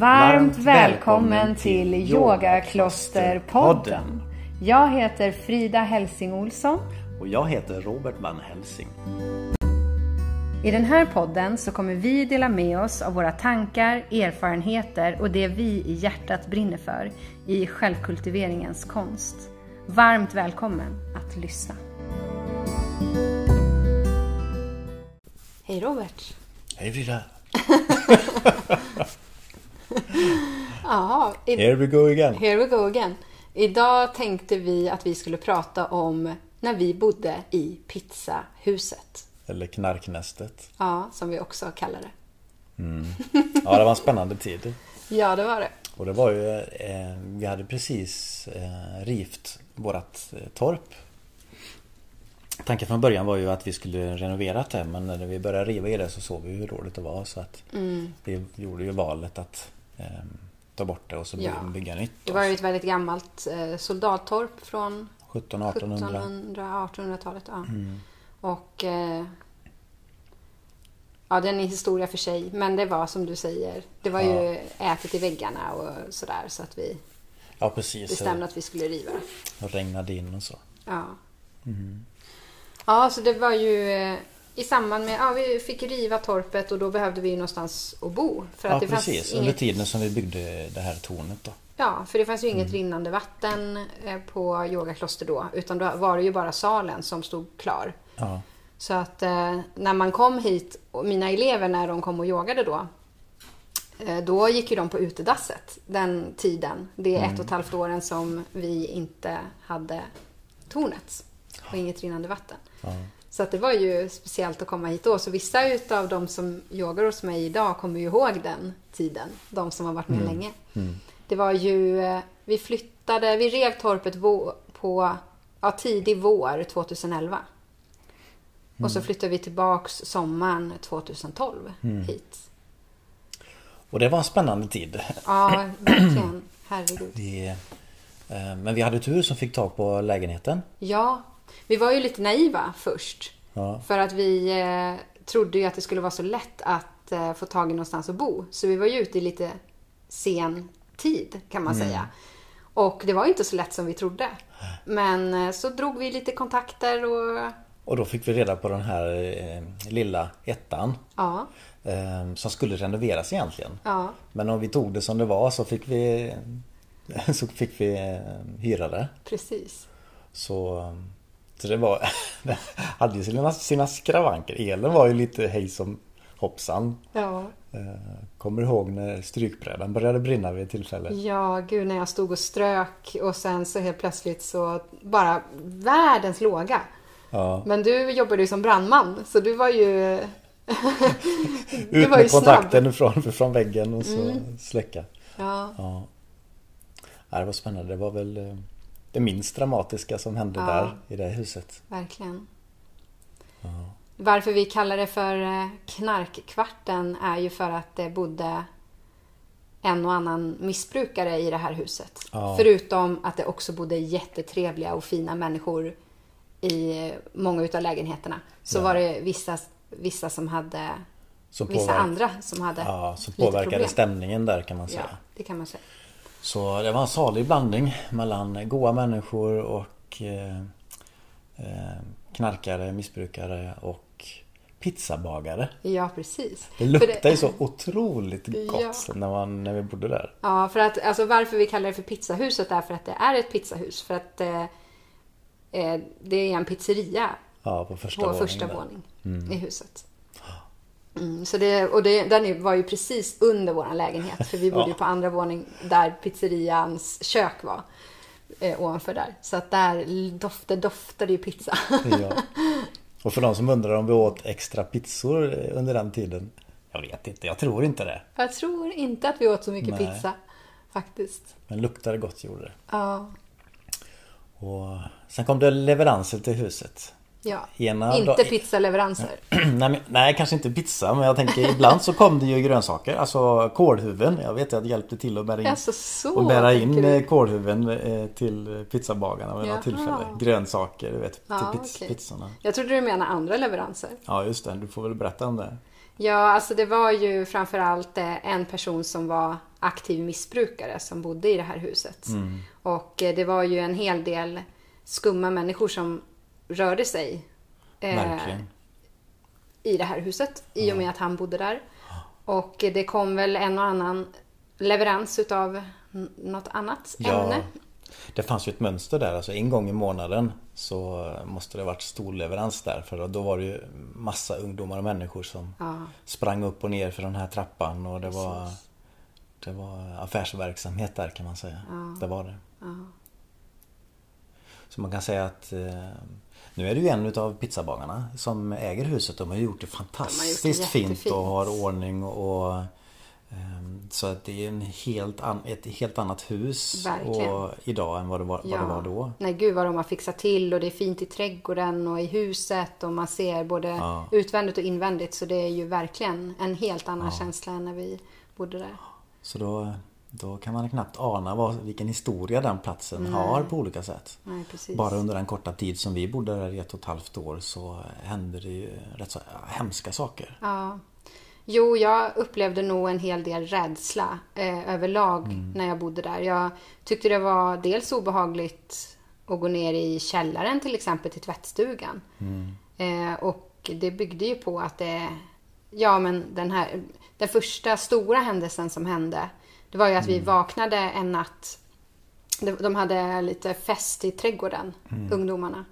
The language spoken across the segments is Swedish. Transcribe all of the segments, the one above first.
Varmt välkommen till Yogaklosterpodden. Jag heter Frida Helsing Olsson. Och jag heter Robert Van Helsing. I den här podden så kommer vi dela med oss av våra tankar, erfarenheter och det vi i hjärtat brinner för i självkultiveringens konst. Varmt välkommen att lyssna. Hej Robert! Hej Frida! Jaha, i- Here we go again. Here we go again. Idag tänkte vi att vi skulle prata om när vi bodde i pizzahuset. Eller Knarknästet. Ja, som vi också kallar det. Ja, det var en spännande tid. Ja, det var det. Och det var ju, eh, vi hade precis eh, rivt vårat eh, torp. Tanken från början var ju att vi skulle renovera det men när vi började riva i det så såg vi hur dåligt det var så att Mm. vi gjorde ju valet att ta bort det och så Ja. bygga nytt. Det var ju ett väldigt gammalt eh, soldattorp från 1700-1800. 1700-1800-talet. Ja. Och eh, ja, det är en historia för sig. Men det var som du säger, det var ju ätet i väggarna och sådär så att vi Ja precis. bestämde att vi skulle riva det. Det regnade in och så. Ja. Ja, så det var ju eh, i samband med, ja vi fick riva torpet och då behövde vi ju någonstans att bo. För att Ja det fanns precis, under inget, tiden som vi byggde det här tornet då. Ja, för det fanns ju inget rinnande vatten eh, på yogakloster då. Utan då var det ju bara salen som stod klar. Ja. Så att eh, när man kom hit, och mina elever när de kom och yogade då. Eh, då gick ju de på utedasset den tiden. Det är ett och ett halvt åren som vi inte hade tornet. Och inget rinnande vatten. Ja. Så att det var ju speciellt att komma hit då. Så vissa utav de som yogar hos mig idag kommer ju ihåg den tiden. De som har varit med länge. Det var ju, eh, vi flyttade, vi rev torpet på ja, tidig vår 2011. Och så flyttade vi tillbaks sommaren 2012 hit. Och det var en spännande tid. Ja, verkligen. Herregud. Det, eh, men vi hade tur som fick tag på lägenheten. Ja, vi var ju lite naiva först. Ja. För att vi eh, trodde ju att det skulle vara så lätt att eh, få tag i någonstans att bo. Så vi var ju ute i lite sen tid kan man säga. Och det var inte så lätt som vi trodde. Men eh, så drog vi lite kontakter och Och då fick vi reda på den här lilla ettan. ja, Eh, som skulle renoveras egentligen. ja, Men om vi tog det som det var så fick vi så fick vi hyra det. precis. Så, så det var det hade ju sina, sina skravanker. Elen var ju lite hej som hoppsan. Ja. Eh, Kommer ihåg när strykbrädan började brinna vid ett tillfälle. ja, gud när jag stod och strök och sen så helt plötsligt så bara världens låga. Ja. Men du jobbade ju som brandman så du var ju Ut var ju med. Mm. kontakten från, från väggen och så släcka. Ja, Ja. ja. Det var spännande. Det var väl eh, det minst dramatiska som hände Ja. där i det huset. verkligen. Varför vi kallar det för eh, knarkkvarten är ju för att det bodde en och annan missbrukare i det här huset. Ja. Förutom att det också bodde jättetrevliga och fina människor i många utav lägenheterna. Så Ja. var det vissa, vissa som hade Som vissa andra som hade Ja, som lite påverkade problem. stämningen där kan man säga. Ja, det kan man säga. Så det var en salig blandning mellan goa människor och eh, eh, knarkare, missbrukare och pizzabagare. Ja, precis. Det luktar ju så otroligt gott Ja. när, man, när vi bodde där. Ja, för att alltså varför vi kallar det för pizzahuset är för att det är ett pizzahus. För att eh, eh, det är en pizzeria Ja, på första på våningen. första våning i huset. Mm, så det, och det, den var ju precis under vår lägenhet. För vi bodde ju på andra våning där pizzerians kök var. Eh, ovanför där. Så att där dofte, doftade ju pizza. Ja. Och för de som undrar om vi åt extra pizzor under den tiden. Jag vet inte, jag tror inte det. Jag tror inte att vi åt så mycket Nej. pizza. Faktiskt. Men luktade gott gjorde det. Ja. Och sen kom det leveranser till huset. Ja, Ena inte dag- pizzaleveranser. nej, nej, kanske inte pizza men jag tänker ibland så kom det ju grönsaker. Alltså kålhuvuden. Jag vet att det hjälpte till att bära in, Alltså så och bära in tänker du. eh, kålhuvuden eh, till pizzabagarna vid något tillfälle. Grönsaker, du vet, Ja, till piz- okej. pizzorna. Jag trodde du menade andra leveranser. Ja just det, du får väl berätta om det. Ja, alltså det var ju framförallt eh, en person som var aktiv missbrukare som bodde i det här huset. Mm. Och eh, det var ju en hel del skumma människor som rörde sig eh, i det här huset i och med att han bodde där. Och det kom väl en och annan leverans utav något annat Ja, ämne. det fanns ju ett mönster där. Alltså en gång i månaden så måste det varit stor leverans där. För då var det ju massa ungdomar och människor som Ja, sprang upp och ner för den här trappan och det var Det var affärsverksamhet där kan man säga. Det var det. Så man kan säga att eh, Nu är det ju en utav pizzabagarna som äger huset. De har gjort det fantastiskt fint jättefint. och har ordning och ehm, Så att det är en helt an, ett helt annat hus idag än vad det var, vad det var då. Nej, gud vad de har fixat till och det är fint i trädgården och i huset och man ser både Ja. utvändigt och invändigt. Så det är ju verkligen en helt annan känsla än när vi bodde där. Så då, då kan man knappt ana vad, vilken historia den platsen har på olika sätt. Nej. Bara under den korta tid som vi bodde där i ett och ett halvt år så hände det ju rätt så hemska saker. Ja. Jo, jag upplevde nog en hel del rädsla eh, överlag Mm. när jag bodde där. Jag tyckte det var dels obehagligt att gå ner i källaren till exempel till tvättstugan. Mm. Eh, och det byggde ju på att det, ja men den här, den första stora händelsen som hände, det var ju att vi vaknade en natt. De, de hade lite fest i trädgården, ungdomarna.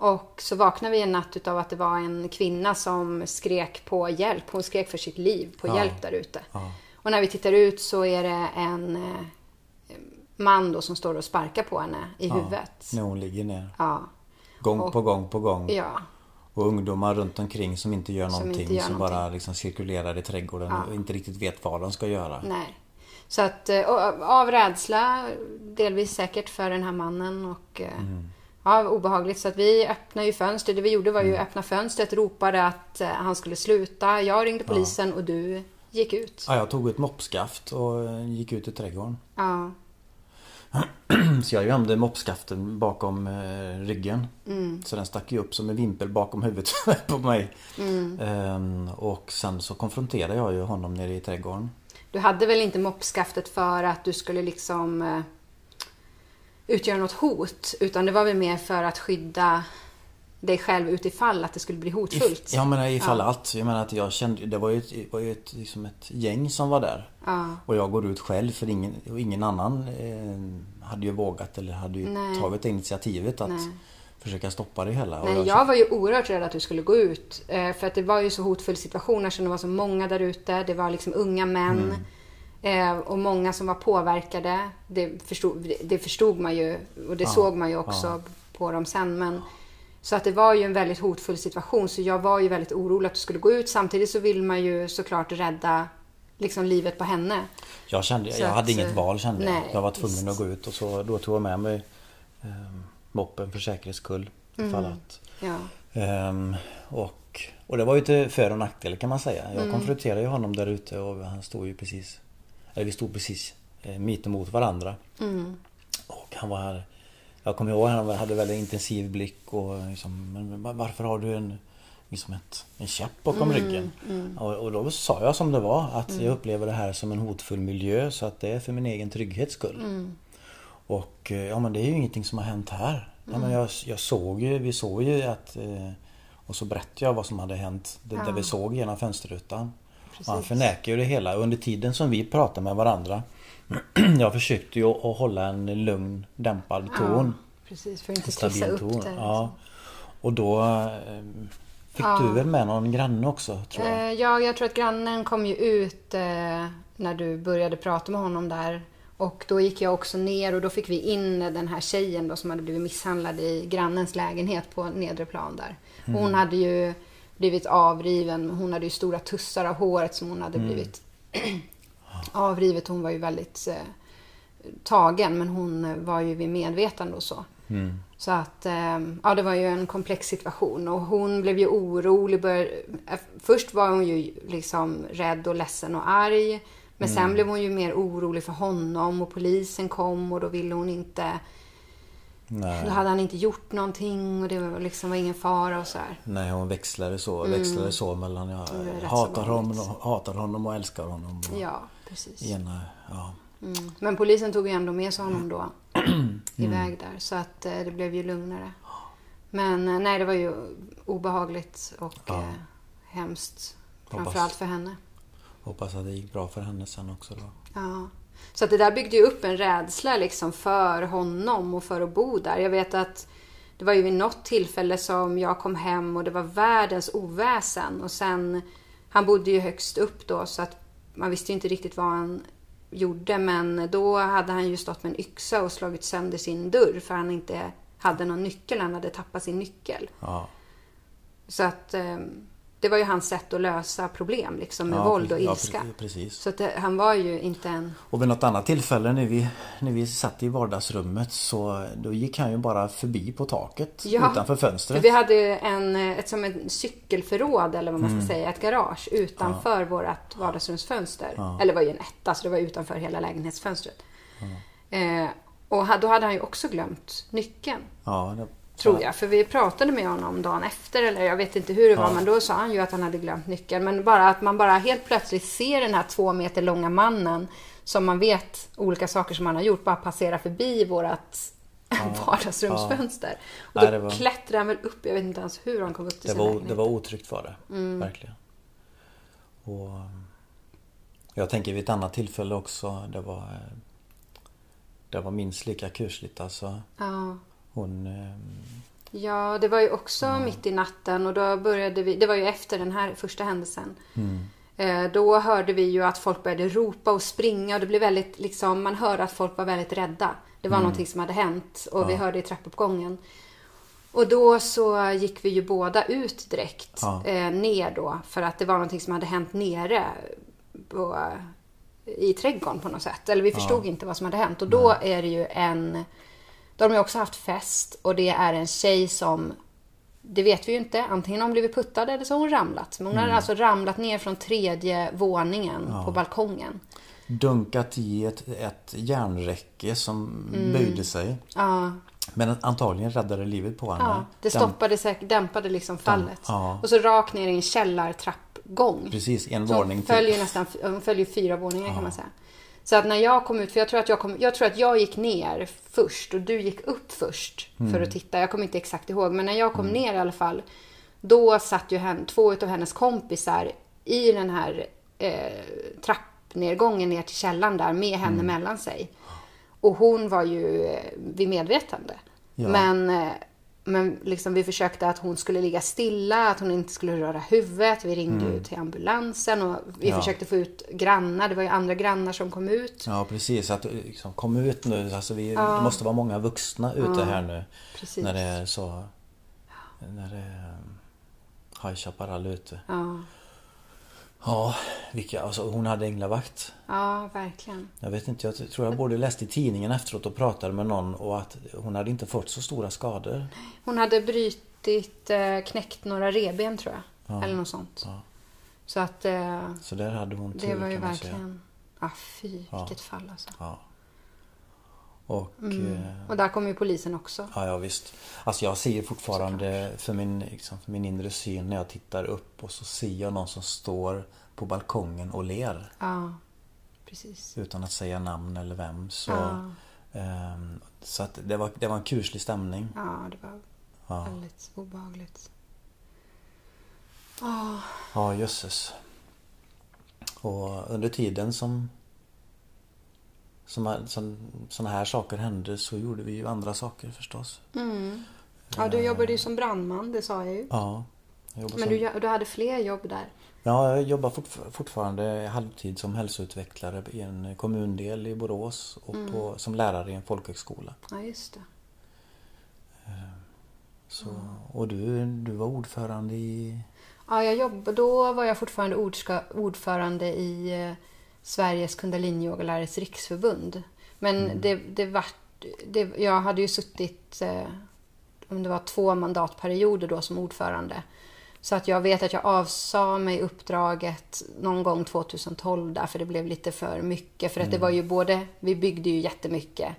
Och så vaknade vi en natt utav att det var en kvinna som skrek på hjälp. Hon skrek för sitt liv på Ja. hjälp där ute. Ja. Och när vi tittar ut så är det en eh, man då som står och sparkar på henne i huvudet. När hon ligger ner. Ja. Gång Och- på gång på gång. Ja. Och ungdomar runt omkring som inte gör Som någonting. inte gör som någonting. bara liksom cirkulerar i trädgården Ja. och inte riktigt vet vad de ska göra. Nej. Så att eh, och av rädsla, delvis säkert för den här mannen och eh, Mm. ja, obehagligt. Så att vi öppnade ju fönstret. Det vi gjorde var ju Mm. att öppna fönstret, ropade att eh, han skulle sluta. Jag ringde polisen och du gick ut. Ja, jag tog ett moppskaft och eh, gick ut i trädgården. Ja. Så jag gömde moppskaften bakom eh, ryggen. Mm. Så den stack ju upp som en vimpel bakom huvudet på mig. Ehm, och sen så konfronterade jag ju honom nere i trädgården. Du hade väl inte moppskaftet för att du skulle liksom eh, utgöra något hot. Utan det var väl mer för att skydda dig själv utifall att det skulle bli hotfullt. If, jag menar ifall Ja. allt. Jag menar att jag kände, det var ju ett, var ju ett, liksom ett gäng som var där. Ja. Och jag går ut själv för ingen, ingen annan eh, hade ju vågat eller hade ju Nej. tagit initiativet att Nej. Försöka stoppa det hela. Nej, jag jag var ju oerhört rädd att du skulle gå ut. eh, För att det var ju så hotfull situation eftersom det var så många där ute. Det var liksom unga män. eh, Och många som var påverkade. Det förstod, det förstod man ju. Och det Ja, såg man ju också på dem sen. Men, så att det var ju en väldigt hotfull situation. Så jag var ju väldigt orolig att du skulle gå ut. Samtidigt så vill man ju såklart rädda liksom livet på henne. Jag kände, Så jag att, hade inget eh, val kände jag. nej, Jag var tvungen visst. att gå ut och så då tog jag med mig eh, moppen för säkerhets skull. Ifall Mm. att. Ja. Ehm, och, och det var ju till för och nackdel kan man säga. Mm. Jag konfronterade ju honom där ute och han stod ju precis Eller vi stod precis eh, mitt emot varandra. Mm. Och han var Jag kommer ihåg han hade väldigt intensiv blick och liksom, men var- varför har du en Liksom ett, en käpp bakom Mm, ryggen. Och, och då sa jag som det var att jag upplever det här som en hotfull miljö så att det är för min egen trygghets skull. Och eh, ja men det är ju ingenting som har hänt här. Ja, Mm. men jag, jag såg ju, vi såg ju att eh, Och så berättade jag vad som hade hänt. Det, Ja. Där vi såg genom fönsterrutan. Och han förnekar ju det hela. Under tiden som vi pratade med varandra Jag försökte ju att hålla en lugn dämpad ton. Precis, för att inte trissa upp ton. det. Ja. Och då eh, Fick Ja. du väl med någon granne också tror jag? Ja, jag tror att grannen kom ju ut när du började prata med honom där. Och då gick jag också ner och då fick vi in den här tjejen då som hade blivit misshandlad i grannens lägenhet på nedre plan där. Mm. Hon hade ju blivit avriven, hon hade ju stora tussar av håret som hon hade Mm. blivit avrivet. Hon var ju väldigt eh, tagen men hon eh, var ju vid medvetande och så. Mm. Så att, eh, ja det var ju en komplex situation och hon blev ju orolig. Bör, eh, först var hon ju liksom rädd och ledsen och arg. Men sen blev hon ju mer orolig för honom och polisen kom och då ville hon inte... Nej. Då hade han inte gjort någonting och det var liksom var ingen fara och så här. Nej, hon växlade så, växlade så mellan jag Mm. Hatar honom, hatar honom och älskar honom. Och Ja, precis. Ena, ja. Mm. Men polisen tog ju ändå med sig honom då Mm. iväg där så att eh, det blev ju lugnare. Men eh, nej, det var ju obehagligt och Ja. eh, hemskt. Framförallt för henne. Hoppas att det gick bra för henne sen också då. Ja. Så att det där byggde ju upp en rädsla liksom för honom och för att bo där. Jag vet att det var ju vid något tillfälle som jag kom hem och det var världens oväsen. Och sen, han bodde ju högst upp då så att man visste ju inte riktigt vad han gjorde. Men då hade han ju stått med en yxa och slagit sönder sin dörr för han inte hade någon nyckel. Han hade tappat sin nyckel. Ja. Så att eh, det var ju hans sätt att lösa problem liksom med ja, våld och ja, ilska. pre- precis. Så det, han var ju inte en... Och vid något annat tillfälle när vi, när vi satt i vardagsrummet så då gick han ju bara förbi på taket Ja. utanför För fönstret. vi hade en, ett, som en cykelförråd eller vad man Mm. ska säga, ett garage utanför vårt vardagsrumsfönster. Eller det var ju en etta så det var utanför hela lägenhetsfönstret. Eh, och då hade han ju också glömt nyckeln. Ja, Tror jag. För vi pratade med honom dagen efter eller jag vet inte hur det var Ja. men då sa han ju att han hade glömt nyckeln. Men bara att man bara helt plötsligt ser den här två meter långa mannen som man vet olika saker som han har gjort bara passera förbi vårat vardagsrumsfönster. Och Nej, då det var- klättrade han väl upp, jag vet inte ens hur han kom upp till det, sin var, lägenhet. det var otryggt var det. Mm. Verkligen. Och Jag tänker vid ett annat tillfälle också. Det var eh, Det var minst lika kusligt alltså. Ja. Hon eh, Ja, det var ju också mitt i natten och då började vi, det var ju efter den här första händelsen. Eh, Då hörde vi ju att folk började ropa och springa och det blev väldigt, liksom, man hörde att folk var väldigt rädda. Det var någonting som hade hänt och vi hörde i trappuppgången. Och då så gick vi ju båda ut direkt Ja. eh, ner då för att det var någonting som hade hänt nere på, i trädgården på något sätt. Eller vi förstod inte vad som hade hänt. Och då är det ju en... Då har de också haft fest och det är en tjej som... Det vet vi ju inte. Antingen har hon blivit puttad eller så har hon ramlat. Men hon Mm. hade alltså ramlat ner från tredje våningen på balkongen. dunkat i ett, ett järnräcke som Mm. böjde sig. Ja, Men antagligen räddade livet på henne. ja det stoppade säkert, dämpade liksom fallet. ja. Och så rakt ner i en källartrappgång. Precis, en Så hon till. följer nästan, hon följer fyra våningar kan man säga. Så att när jag kom ut, för jag tror att jag, kom, jag, tror att jag gick ner först och du gick upp först Mm. för att titta. Jag kommer inte exakt ihåg, men när jag kom ner i alla fall, då satt ju hen, två av hennes kompisar i den här eh, trappnedgången ner till källaren där med Mm. henne mellan sig. Och hon var ju eh, vid medvetande. Ja. Men, eh, men liksom vi försökte att hon skulle ligga stilla, att hon inte skulle röra huvudet. Vi ringde ju till ambulansen och vi Mm. Ja. försökte få ut grannar. Det var ju andra grannar som kom ut. Ja precis, att liksom, kom ut nu. Alltså, vi, Det måste vara många vuxna ute här nu. Precis. När det är så... När det är High Chaparral ute. Ja, Ja, vilka, alltså, hon hade änglavakt. ja verkligen. Jag vet inte, jag tror jag både läste i tidningen efteråt och pratade med någon och att hon hade inte fått så stora skador. Hon hade brytit, eh, knäckt några reben tror jag. Eller något sånt. Ja. Så att eh, Så där hade hon tur det var ju verkligen... Ah, fy, vilket fall alltså. Ja. Och... Mm. eh, Och där kom ju polisen också. Ja, ja visst. Alltså jag ser fortfarande för min, liksom, för min inre syn när jag tittar upp och så ser jag någon som står på balkongen och ler. Ja, precis. Utan att säga namn eller vem. Så, Ja. ehm, så att det var, det var en kuslig stämning. Ja, det var Ja, väldigt obehagligt. Ah, ja jösses. Och under tiden som som, som sådana här saker hände så gjorde vi ju andra saker förstås. mm. Ja, du jobbade ju som brandman, det sa jag ju. Ja. Jag Men som, du, du hade fler jobb där. Ja, jag jobbar fortf- fortfarande halvtid som hälsoutvecklare i en kommundel i Borås och på, som lärare i en folkhögskola. Ja, just det. Så, och du, du var ordförande i... Ja, jag jobbade, då var jag fortfarande ordförande i eh, Sveriges kundaliniyogalärares riksförbund. Men det, det vart det, jag hade ju suttit, eh, om det var två mandatperioder då som ordförande. Så att jag vet att jag avsa mig uppdraget någon gång 2012 där, för det blev lite för mycket. För att det var ju både, vi byggde ju jättemycket.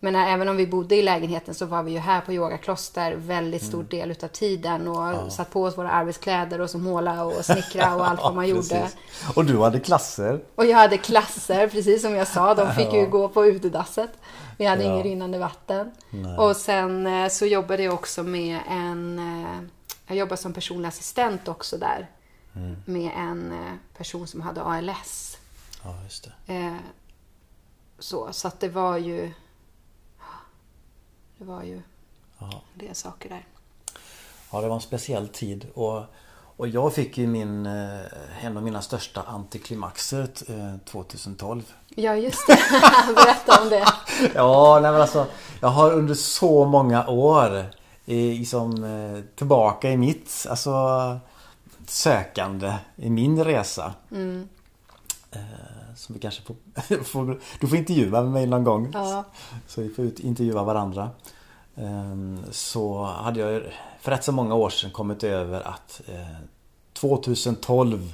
Men även om vi bodde i lägenheten så var vi ju här på yogakloster väldigt stor del utav tiden och satt på oss våra arbetskläder och så måla och snickra och allt vad man gjorde. Precis. Och du hade klasser. Och jag hade klasser, precis som jag sa. De fick ju gå på utedasset. Vi hade Ja. inget rinnande vatten. Nej. Och sen eh, så jobbade jag också med en... eh, Jag jobbade som personlig assistent också där. Mm. Med en eh, person som hade ALS. Ja, just det. Så, så att det var ju... Det var ju Ja. en del saker där. Ja, det var en speciell tid och, och jag fick ju min, eh, en av mina största antiklimaxer eh, 2012. Ja, just det. Berätta om det. Ja, nej men alltså Jag har under så många år i, liksom, eh, tillbaka i mitt alltså, sökande i min resa. Eh, som vi kanske får, får... Du får intervjua med mig någon gång. Ja. Så vi får ut, intervjua varandra. Ehm, Så hade jag för rätt så många år sedan kommit över att eh, 2012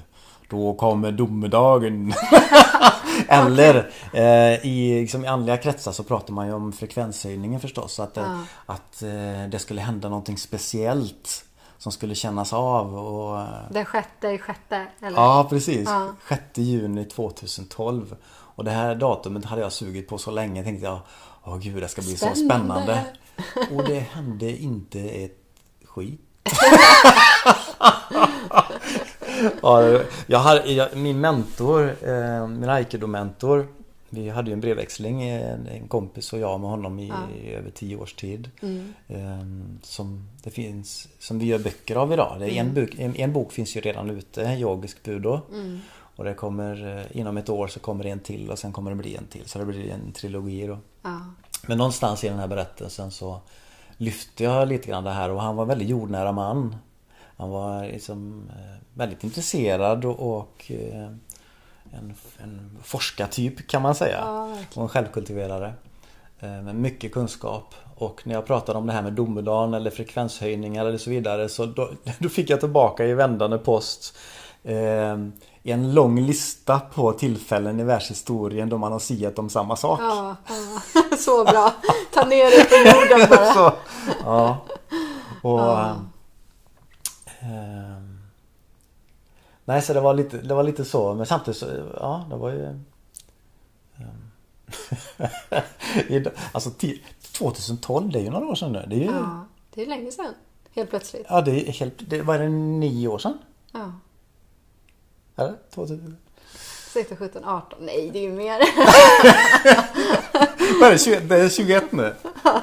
då kommer domedagen. Eller eh, i, liksom, i andliga kretsar så pratar man ju om frekvenshöjningen förstås. Att, det, Ja. att eh, det skulle hända någonting speciellt som skulle kännas av. Och, Den sjätte i sjätte, eller? Ja precis. Ja. 6 juni 2012. Och det här datumet hade jag sugit på så länge. Tänkte jag, åh gud det ska bli så Spännande. spännande. Och det hände inte ett skit. ja, jag hade, jag, min mentor, eh, min aikido-mentor. Vi hade ju en brevväxling, en, en kompis och jag med honom i, över tio års tid. Eh, som, det finns, som vi gör böcker av idag. Är en, bok, en, en bok finns ju redan ute, Yogisk Budo. Och det kommer, eh, inom ett år så kommer det en till och sen kommer det bli en till. Så det blir en trilogi då. Ja. Men någonstans i den här berättelsen så lyfte jag lite grann det här och han var en väldigt jordnära man. Han var liksom eh, väldigt intresserad och, och eh, en, en forskartyp kan man säga. Ja, och en självkultiverare. Eh, Med mycket kunskap. Och när jag pratade om det här med domedagen eller frekvenshöjningar eller så vidare så då, då fick jag tillbaka i vändande post eh, en lång lista på tillfällen i världshistorien då man har siat om samma sak. Ja, ja. så bra. Ta ner det på jorden bara. så, ja. Och, Ja. ehm, nej, så det var, lite, det var lite så. Men samtidigt så, ja, det var ju... idag- alltså ti- 2012, det är ju några år sedan nu. Det är ju... Ja, Ja, det är länge sedan. Helt plötsligt. det är helt... Det, vad är det, nio år sedan? Ja. Eller? 2000? 16, 17, 18. Nej, det är ju mer. Vad är det? 21, det är 21 nu.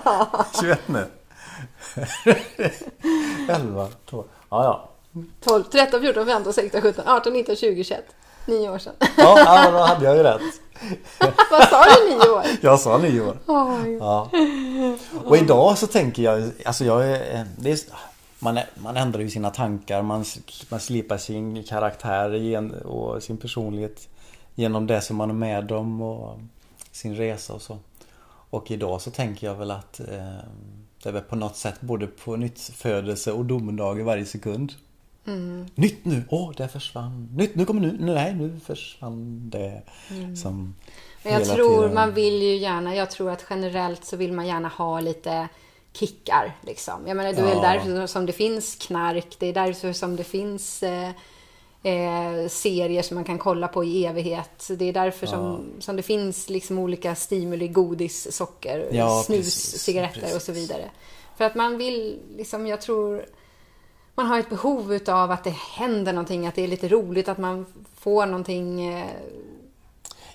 21 nu. 11, 12. Ja, ja. 12, 13, 14, 15, 16, 17, 18, 19, 20, 21. Nio år sedan. Ja, ja, men då hade jag ju rätt. Vad sa du? Nio år? Jag sa nio år. Oj. Ja. Och idag så tänker jag, alltså jag är, det är, man, man ändrar ju sina tankar, man, man slipar sin karaktär och sin personlighet genom det som man är med om och sin resa och så. Och idag så tänker jag väl att eh, det är väl på något sätt både på nytt födelse och domedag i varje sekund. Nytt nu! Åh, det försvann. Nytt, nu kommer nu. Nej, nu försvann det. Som Men jag tror tiden- man vill ju gärna, jag tror att generellt så vill man gärna ha lite kickar. Liksom. Jag menar, det är Ja. därför som det finns knark, det är därför som det finns eh, eh, serier som man kan kolla på i evighet. Det är därför som, som det finns liksom olika stimuli, godis, socker, Ja, snus, precis, cigaretter och så precis. vidare. För att man vill, liksom, jag tror man har ett behov utav att det händer någonting, att det är lite roligt, att man får någonting eh,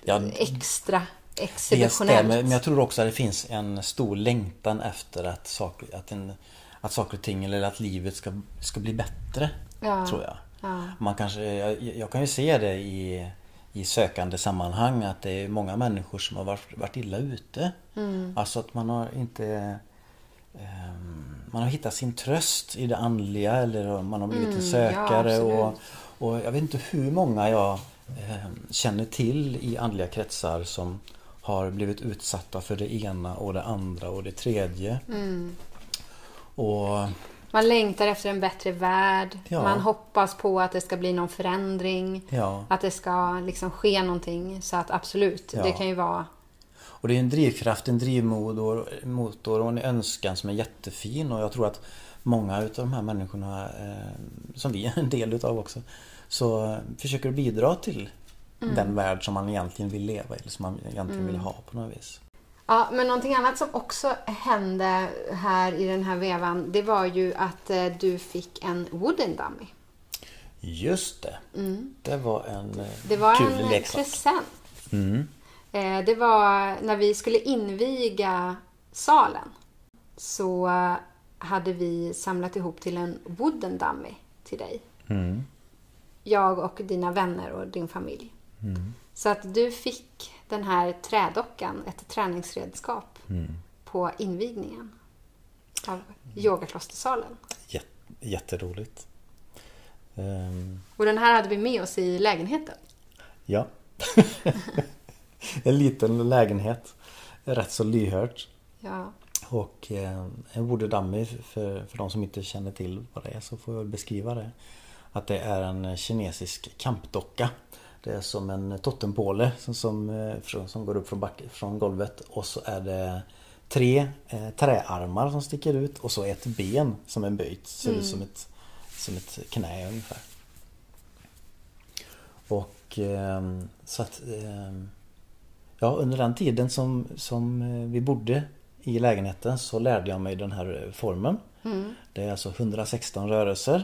Ja, extra Det exceptionellt. stämmer, men jag tror också att det finns en stor längtan efter att saker, att en, att saker och ting eller att livet ska, ska bli bättre. Ja. Tror jag. Ja. Man kanske, jag, jag kan ju se det i, i sökande sammanhang att det är många människor som har varit, varit illa ute. Mm. Alltså att man har inte ehm, man har hittat sin tröst i det andliga eller man har blivit en Mm, ja, sökare. absolut. och, och jag vet inte hur många jag ehm, känner till i andliga kretsar som har blivit utsatta för det ena och det andra och det tredje. Mm. Och Man längtar efter en bättre värld. Ja. Man hoppas på att det ska bli någon förändring. ja, Att det ska liksom ske någonting. Så att absolut, Ja. det kan ju vara... Och det är en drivkraft, en drivmotor motor och en önskan som är jättefin och jag tror att många utav de här människorna eh, som vi är en del utav också så försöker bidra till den värld som man egentligen vill leva i eller som man egentligen vill ha på något vis. Ja, men någonting annat som också hände här i den här vevan, det var ju att eh, du fick en wooden dummy. Just det. Det var en eh, Det var kul en leksak. present. Mm. Eh, Det var när vi skulle inviga salen. Så hade vi samlat ihop till en wooden dummy till dig. Mm. Jag och dina vänner och din familj. Så att du fick den här trädockan, ett träningsredskap, på invigningen av yogaklostersalen. Jät- jätteroligt. Ehm, Och den här hade vi med oss i lägenheten. ja. en liten lägenhet. Rätt så lyhört. Ja. Och eh, dummy för, för de som inte känner till vad det är så får jag beskriva det. Att det är en kinesisk kampdocka. Det är som en totempåle som, som, eh, som går upp från, back, från golvet och så är det tre eh, träarmar som sticker ut och så ett ben som är böjt. Ser ut som ett, som ett knä ungefär. Och eh, så att eh, Ja, under den tiden som, som eh, vi bodde i lägenheten så lärde jag mig den här eh, formen. Det är alltså 116 rörelser.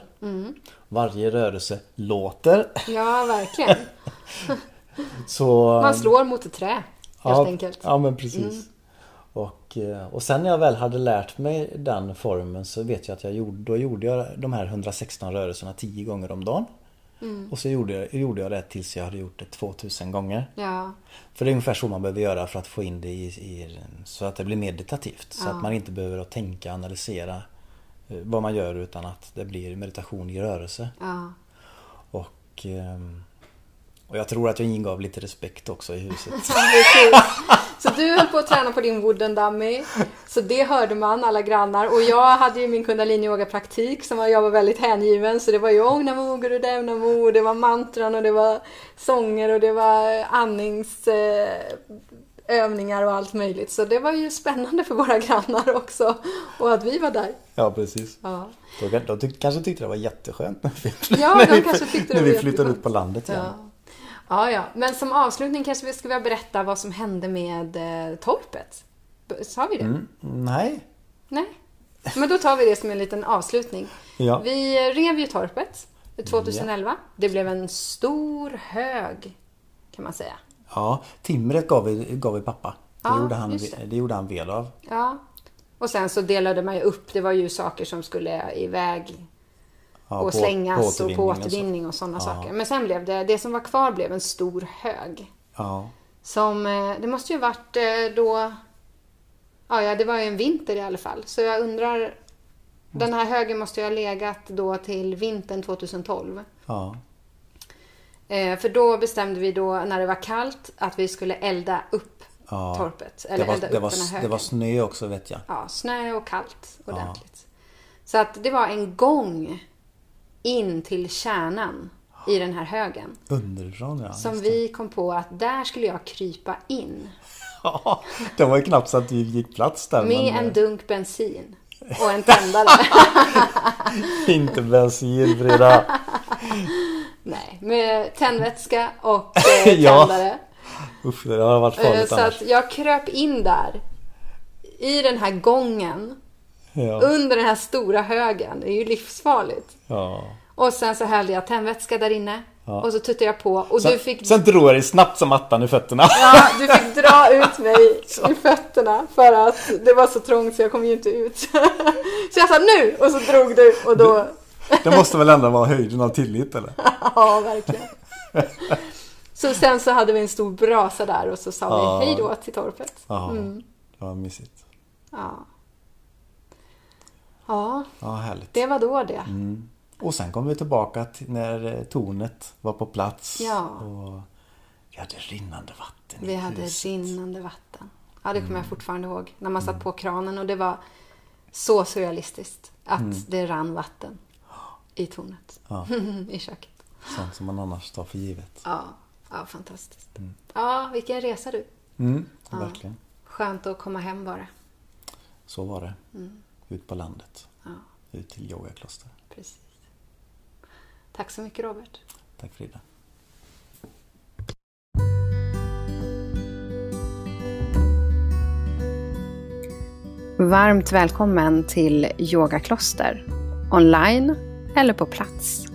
Varje rörelse låter. ja, verkligen. Så, Man slår mot ett trä, helt ja, enkelt. Ja, men precis. Och, eh, och sen när jag väl hade lärt mig den formen så vet jag att jag gjorde, då gjorde jag de här 116 rörelserna 10 gånger om dagen. Och så gjorde jag, gjorde jag det tills jag hade gjort det 2000 gånger. Ja, För det är ungefär så man behöver göra för att få in det i, i så att det blir meditativt. Så Ja. att man inte behöver att tänka, analysera eh, vad man gör utan att det blir meditation i rörelse. ja. Och, ehm, och jag tror att jag ingav lite respekt också i huset. Så du höll på att träna på din wooden dummy. Så det hörde man, alla grannar. Och jag hade ju min kundalini yoga praktik som jag var väldigt hängiven. Så det var ju Om Namo Guru Dev Namo, det var mantran och det var sånger och det var andningsövningar och allt möjligt. Så det var ju spännande för våra grannar också. Och att vi var där. Ja, precis. Ja, De, de tyck, kanske tyckte det var jätteskönt när vi, Ja, när de vi, kanske tyckte det när var vi flyttade jätteskönt. ut på landet igen. ja. Ja, ja. Men som avslutning kanske vi ska berätta vad som hände med eh, torpet. Sa vi det? Mm, nej. Nej. Men då tar vi det som en liten avslutning. Ja. Vi rev ju torpet 2011. Det blev en stor hög kan man säga. Ja, timret gav vi, gav vi pappa. Det, Ja, gjorde han, det. det gjorde han ved av. Ja. Och sen så delade man ju upp. Det var ju saker som skulle iväg Ja, och på- slängas på och på återvinning och sådana Ja. saker. Men sen blev det, det som var kvar blev en stor hög. Ja. Som, eh, det måste ju varit eh, då, ja, ja det var ju en vinter i alla fall. Så jag undrar, den här högen måste ju ha legat då till vintern 2012. Ja. Eh, för då bestämde vi då när det var kallt att vi skulle elda upp Ja. torpet. Det Eller var, elda det, upp var, den här högen. det var snö också vet jag. Ja, snö och kallt ordentligt. Så att det var en gång in till kärnan i den här högen. Underifrån ja. Som vi kom på att där skulle jag krypa in. Ja, det var ju knappt så att det gick plats där. Med men, en dunk bensin. Och en tändare. eh, Inte bensin Frida. Nej, med tändvätska och eh, Ja. tändare. Usch, det har varit Eh, farligt Så annars. att jag kröp in där. I den här gången. Ja. Under den här stora högen. Det är ju livsfarligt. ja. Och sen så hällde jag tändvätska där inne. Ja. Och så tuttade jag på. Och Sen, du fick, sen drog jag dig snabbt som attan i fötterna. ja, du fick dra ut mig i fötterna. För att det var så trångt så jag kom ju inte ut. Så jag sa nu! Och så drog du. Och då... Det måste väl ändå vara höjden av tillit eller? Ja, verkligen. Så sen så hade vi en stor brasa där och så sa Ja. vi hej då till torpet. Ja, Mm. det var mysigt. Ja. Ja, Ja, härligt. det var då det. Och sen kom vi tillbaka till när eh, tornet var på plats. Ja. Och Vi hade rinnande vatten Vi i hade huset. rinnande vatten. Ja, det kommer jag fortfarande ihåg. När man satt på kranen och det var så surrealistiskt att det rann vatten i tornet. Ja. I köket. Sånt som man annars tar för givet. Ja, ja fantastiskt. Ja, vilken resa du. Mm, Verkligen. Skönt att komma hem bara. Så var det. Ut på landet. Ja, Ut till yogakloster. precis. Tack så mycket Robert. Tack Frida. Varmt välkommen till Yogakloster. Online eller på plats.